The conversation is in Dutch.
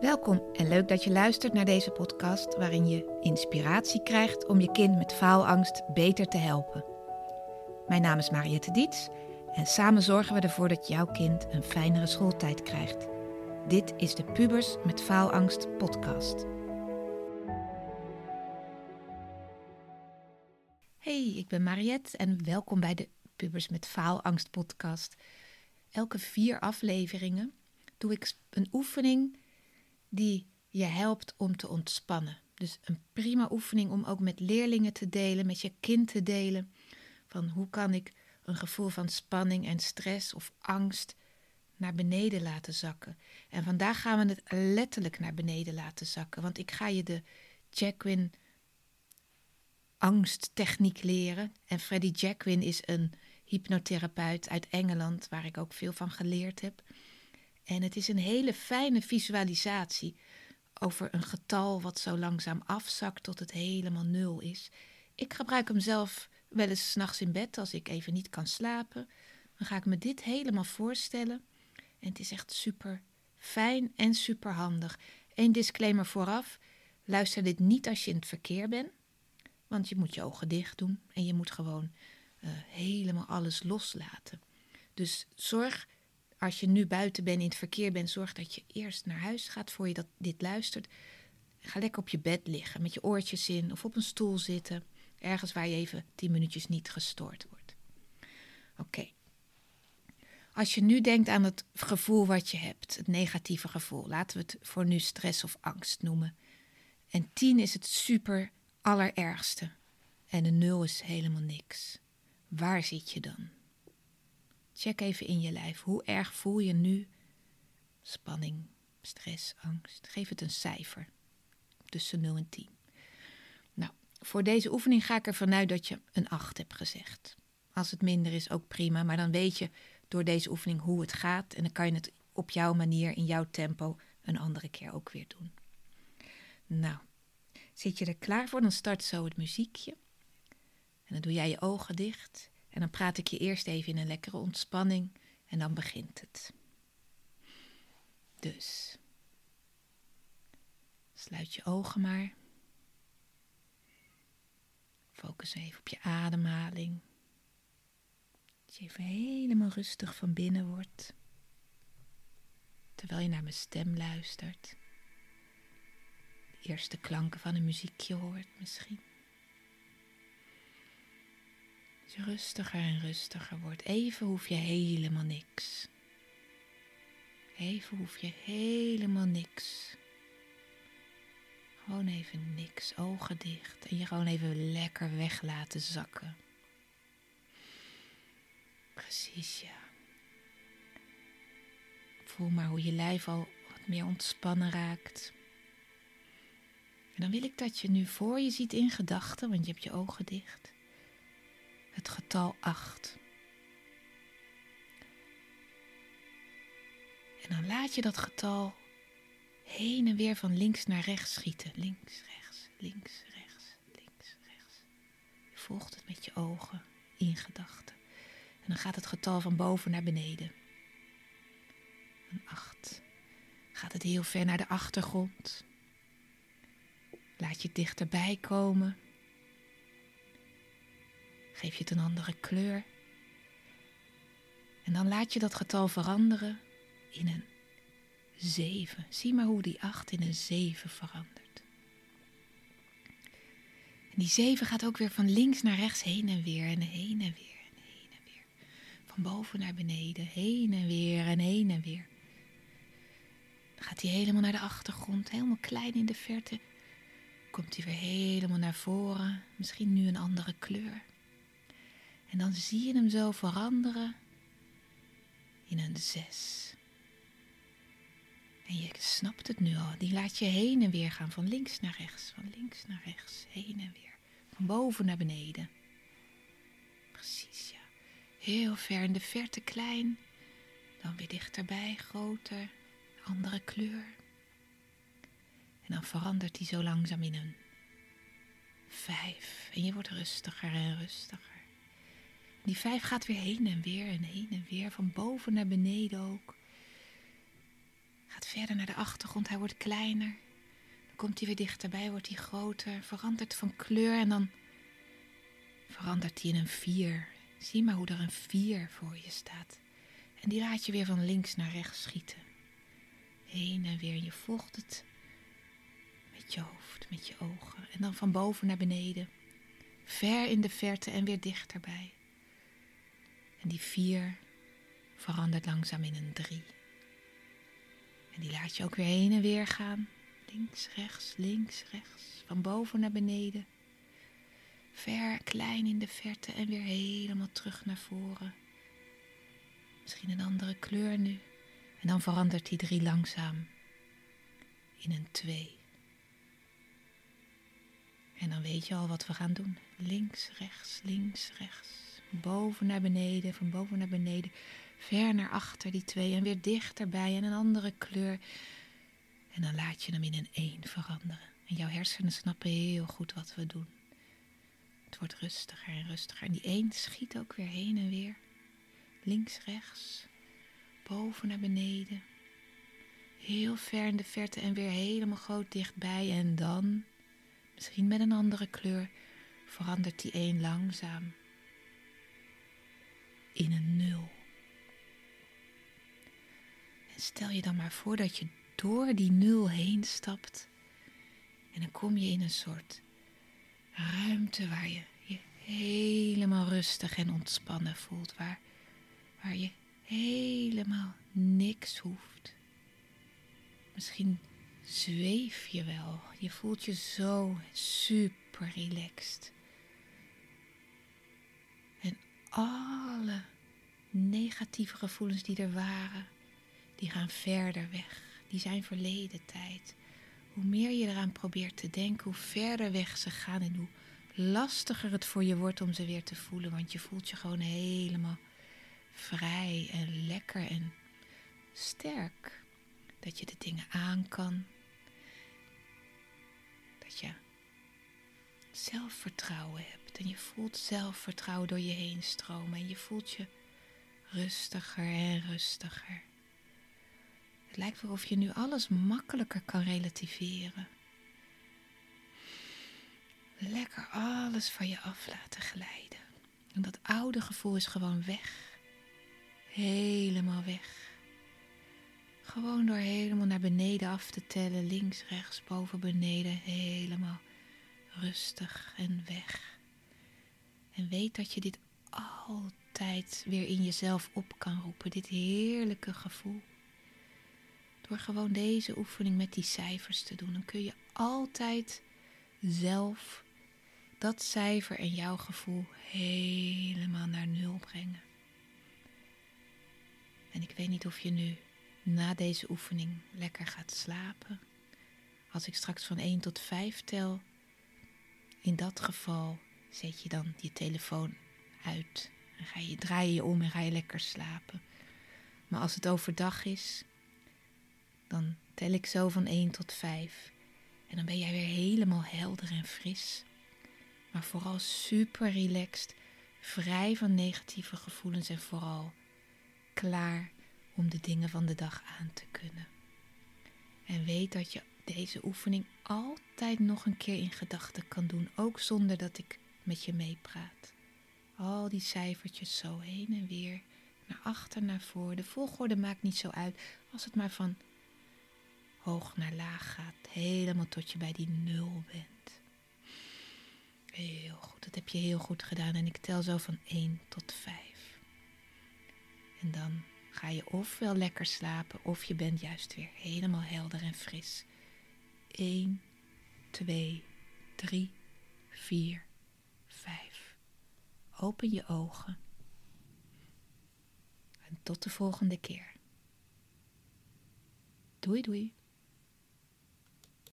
Welkom en leuk dat je luistert naar deze podcast waarin je inspiratie krijgt om je kind met faalangst beter te helpen. Mijn naam is Mariette Diets en samen zorgen we ervoor dat jouw kind een fijnere schooltijd krijgt. Dit is de Pubers met Faalangst podcast. Hey, ik ben Mariette en welkom bij de Pubers met Faalangst podcast. Elke vier afleveringen doe ik een oefening die je helpt om te ontspannen. Dus een prima oefening om ook met leerlingen te delen, met je kind te delen. Van hoe kan ik een gevoel van spanning en stress of angst naar beneden laten zakken. En vandaag gaan we het letterlijk naar beneden laten zakken. Want ik ga je de Jacquin angsttechniek leren. En Freddie Jacquin is een hypnotherapeut uit Engeland, waar ik ook veel van geleerd heb. En het is een hele fijne visualisatie over een getal wat zo langzaam afzakt tot het helemaal nul is. Ik gebruik hem zelf wel eens s'nachts in bed als ik even niet kan slapen. Dan ga ik me dit helemaal voorstellen. En het is echt super fijn en super handig. Eén disclaimer vooraf: luister dit niet als je in het verkeer bent. Want je moet je ogen dicht doen en je moet gewoon uh, helemaal alles loslaten. Dus zorg als je nu buiten bent, in het verkeer bent, zorg dat je eerst naar huis gaat voor je dat dit luistert. Ga lekker op je bed liggen met je oortjes in of op een stoel zitten. Ergens waar je even tien minuutjes niet gestoord wordt. Oké. Als je nu denkt aan het gevoel wat je hebt, het negatieve gevoel, laten we het voor nu stress of angst noemen. En tien is het super allerergste. En een nul is helemaal niks. Waar zit je dan? Check even in je lijf. Hoe erg voel je nu spanning, stress, angst? Geef het een cijfer. Tussen 0 en 10. Nou, voor deze oefening ga ik ervan uit dat je een 8 hebt gezegd. Als het minder is, ook prima. Maar dan weet je door deze oefening hoe het gaat. En dan kan je het op jouw manier, in jouw tempo, een andere keer ook weer doen. Nou, zit je er klaar voor? Dan start zo het muziekje. En dan doe jij je ogen dicht. En dan praat ik je eerst even in een lekkere ontspanning en dan begint het. Dus, sluit je ogen maar. Focus even op je ademhaling. Dat je even helemaal rustig van binnen wordt. Terwijl je naar mijn stem luistert. De eerste klanken van een muziekje hoort misschien je rustiger en rustiger wordt. Even hoef je helemaal niks. Even hoef je helemaal niks. Gewoon even niks, ogen dicht en je gewoon even lekker weg laten zakken. Precies, ja. Voel maar hoe je lijf al wat meer ontspannen raakt. En dan wil ik dat je nu voor je ziet in gedachten, want je hebt je ogen dicht het getal 8. En dan laat je dat getal heen en weer van links naar rechts schieten. Links, rechts, links, rechts, links, rechts. Je volgt het met je ogen in gedachten. En dan gaat het getal van boven naar beneden. Een 8. Gaat het heel ver naar de achtergrond. Laat je dichterbij komen. Geef je het een andere kleur. En dan laat je dat getal veranderen in een 7. Zie maar hoe die 8 in een 7 verandert. En die 7 gaat ook weer van links naar rechts heen en weer en heen en weer en heen en weer. Van boven naar beneden, heen en weer en heen en weer. Dan gaat hij helemaal naar de achtergrond, helemaal klein in de verte. Komt hij weer helemaal naar voren, misschien nu een andere kleur. En dan zie je hem zo veranderen in een zes. En je snapt het nu al. Die laat je heen en weer gaan. Van links naar rechts. Van links naar rechts. Heen en weer. Van boven naar beneden. Precies, ja. Heel ver in de verte klein. Dan weer dichterbij groter. Andere kleur. En dan verandert hij zo langzaam in een vijf. En je wordt rustiger en rustiger. Die vijf gaat weer heen en weer en heen en weer, van boven naar beneden ook. Gaat verder naar de achtergrond. Hij wordt kleiner. Dan komt hij weer dichterbij, wordt hij groter, verandert van kleur en dan verandert hij in een vier. Zie maar hoe er een vier voor je staat. En die laat je weer van links naar rechts schieten. Heen en weer. Je volgt het met je hoofd, met je ogen. En dan van boven naar beneden. Ver in de verte en weer dichterbij. En die vier verandert langzaam in een drie. En die laat je ook weer heen en weer gaan. Links, rechts, links, rechts. Van boven naar beneden. Ver, klein in de verte en weer helemaal terug naar voren. Misschien een andere kleur nu. En dan verandert die drie langzaam in een twee. En dan weet je al wat we gaan doen. Links, rechts, links, rechts. Boven naar beneden, van boven naar beneden. Ver naar achter die twee en weer dichterbij en een andere kleur. En dan laat je hem in een één veranderen. En jouw hersenen snappen heel goed wat we doen. Het wordt rustiger en rustiger. En die één schiet ook weer heen en weer. Links, rechts. Boven naar beneden. Heel ver in de verte en weer helemaal groot dichtbij. En dan, misschien met een andere kleur, verandert die één langzaam in een nul. En stel je dan maar voor dat je door die nul heen stapt. En dan kom je in een soort ruimte waar je je helemaal rustig en ontspannen voelt. Waar, waar je helemaal niks hoeft. Misschien zweef je wel. Je voelt je zo super relaxed. Negatieve gevoelens die er waren, die gaan verder weg. Die zijn verleden tijd. Hoe meer je eraan probeert te denken, hoe verder weg ze gaan en hoe lastiger het voor je wordt om ze weer te voelen. Want je voelt je gewoon helemaal vrij en lekker en sterk. Dat je de dingen aan kan. Dat je zelfvertrouwen hebt. En je voelt zelfvertrouwen door je heen stromen. En je voelt je rustiger en rustiger. Het lijkt wel of je nu alles makkelijker kan relativeren. Lekker alles van je af laten glijden. En dat oude gevoel is gewoon weg. Helemaal weg. Gewoon door helemaal naar beneden af te tellen. Links, rechts, boven, beneden. Helemaal rustig en weg. En weet dat je dit altijd weer in jezelf op kan roepen. Dit heerlijke gevoel. Door gewoon deze oefening met die cijfers te doen. Dan kun je altijd zelf dat cijfer en jouw gevoel helemaal naar nul brengen. En ik weet niet of je nu na deze oefening lekker gaat slapen. Als ik straks van 1 tot 5 tel, in dat geval zet je dan je telefoon uit. En ga je, draai je om en ga je lekker slapen. Maar als het overdag is, dan tel ik zo van 1 tot 5. En dan ben jij weer helemaal helder en fris. Maar vooral super relaxed, vrij van negatieve gevoelens en vooral klaar om de dingen van de dag aan te kunnen. En weet dat je deze oefening altijd nog een keer in gedachten kan doen, ook zonder dat ik met je meepraat. Al die cijfertjes zo heen en weer, naar achter, naar voor. De volgorde maakt niet zo uit als het maar van hoog naar laag gaat, helemaal tot je bij die nul bent. Heel goed, dat heb je heel goed gedaan en ik tel zo van 1 tot 5. En dan ga je ofwel lekker slapen of je bent juist weer helemaal helder en fris. 1, 2, 3, 4, 5. Open je ogen. En tot de volgende keer. Doei doei.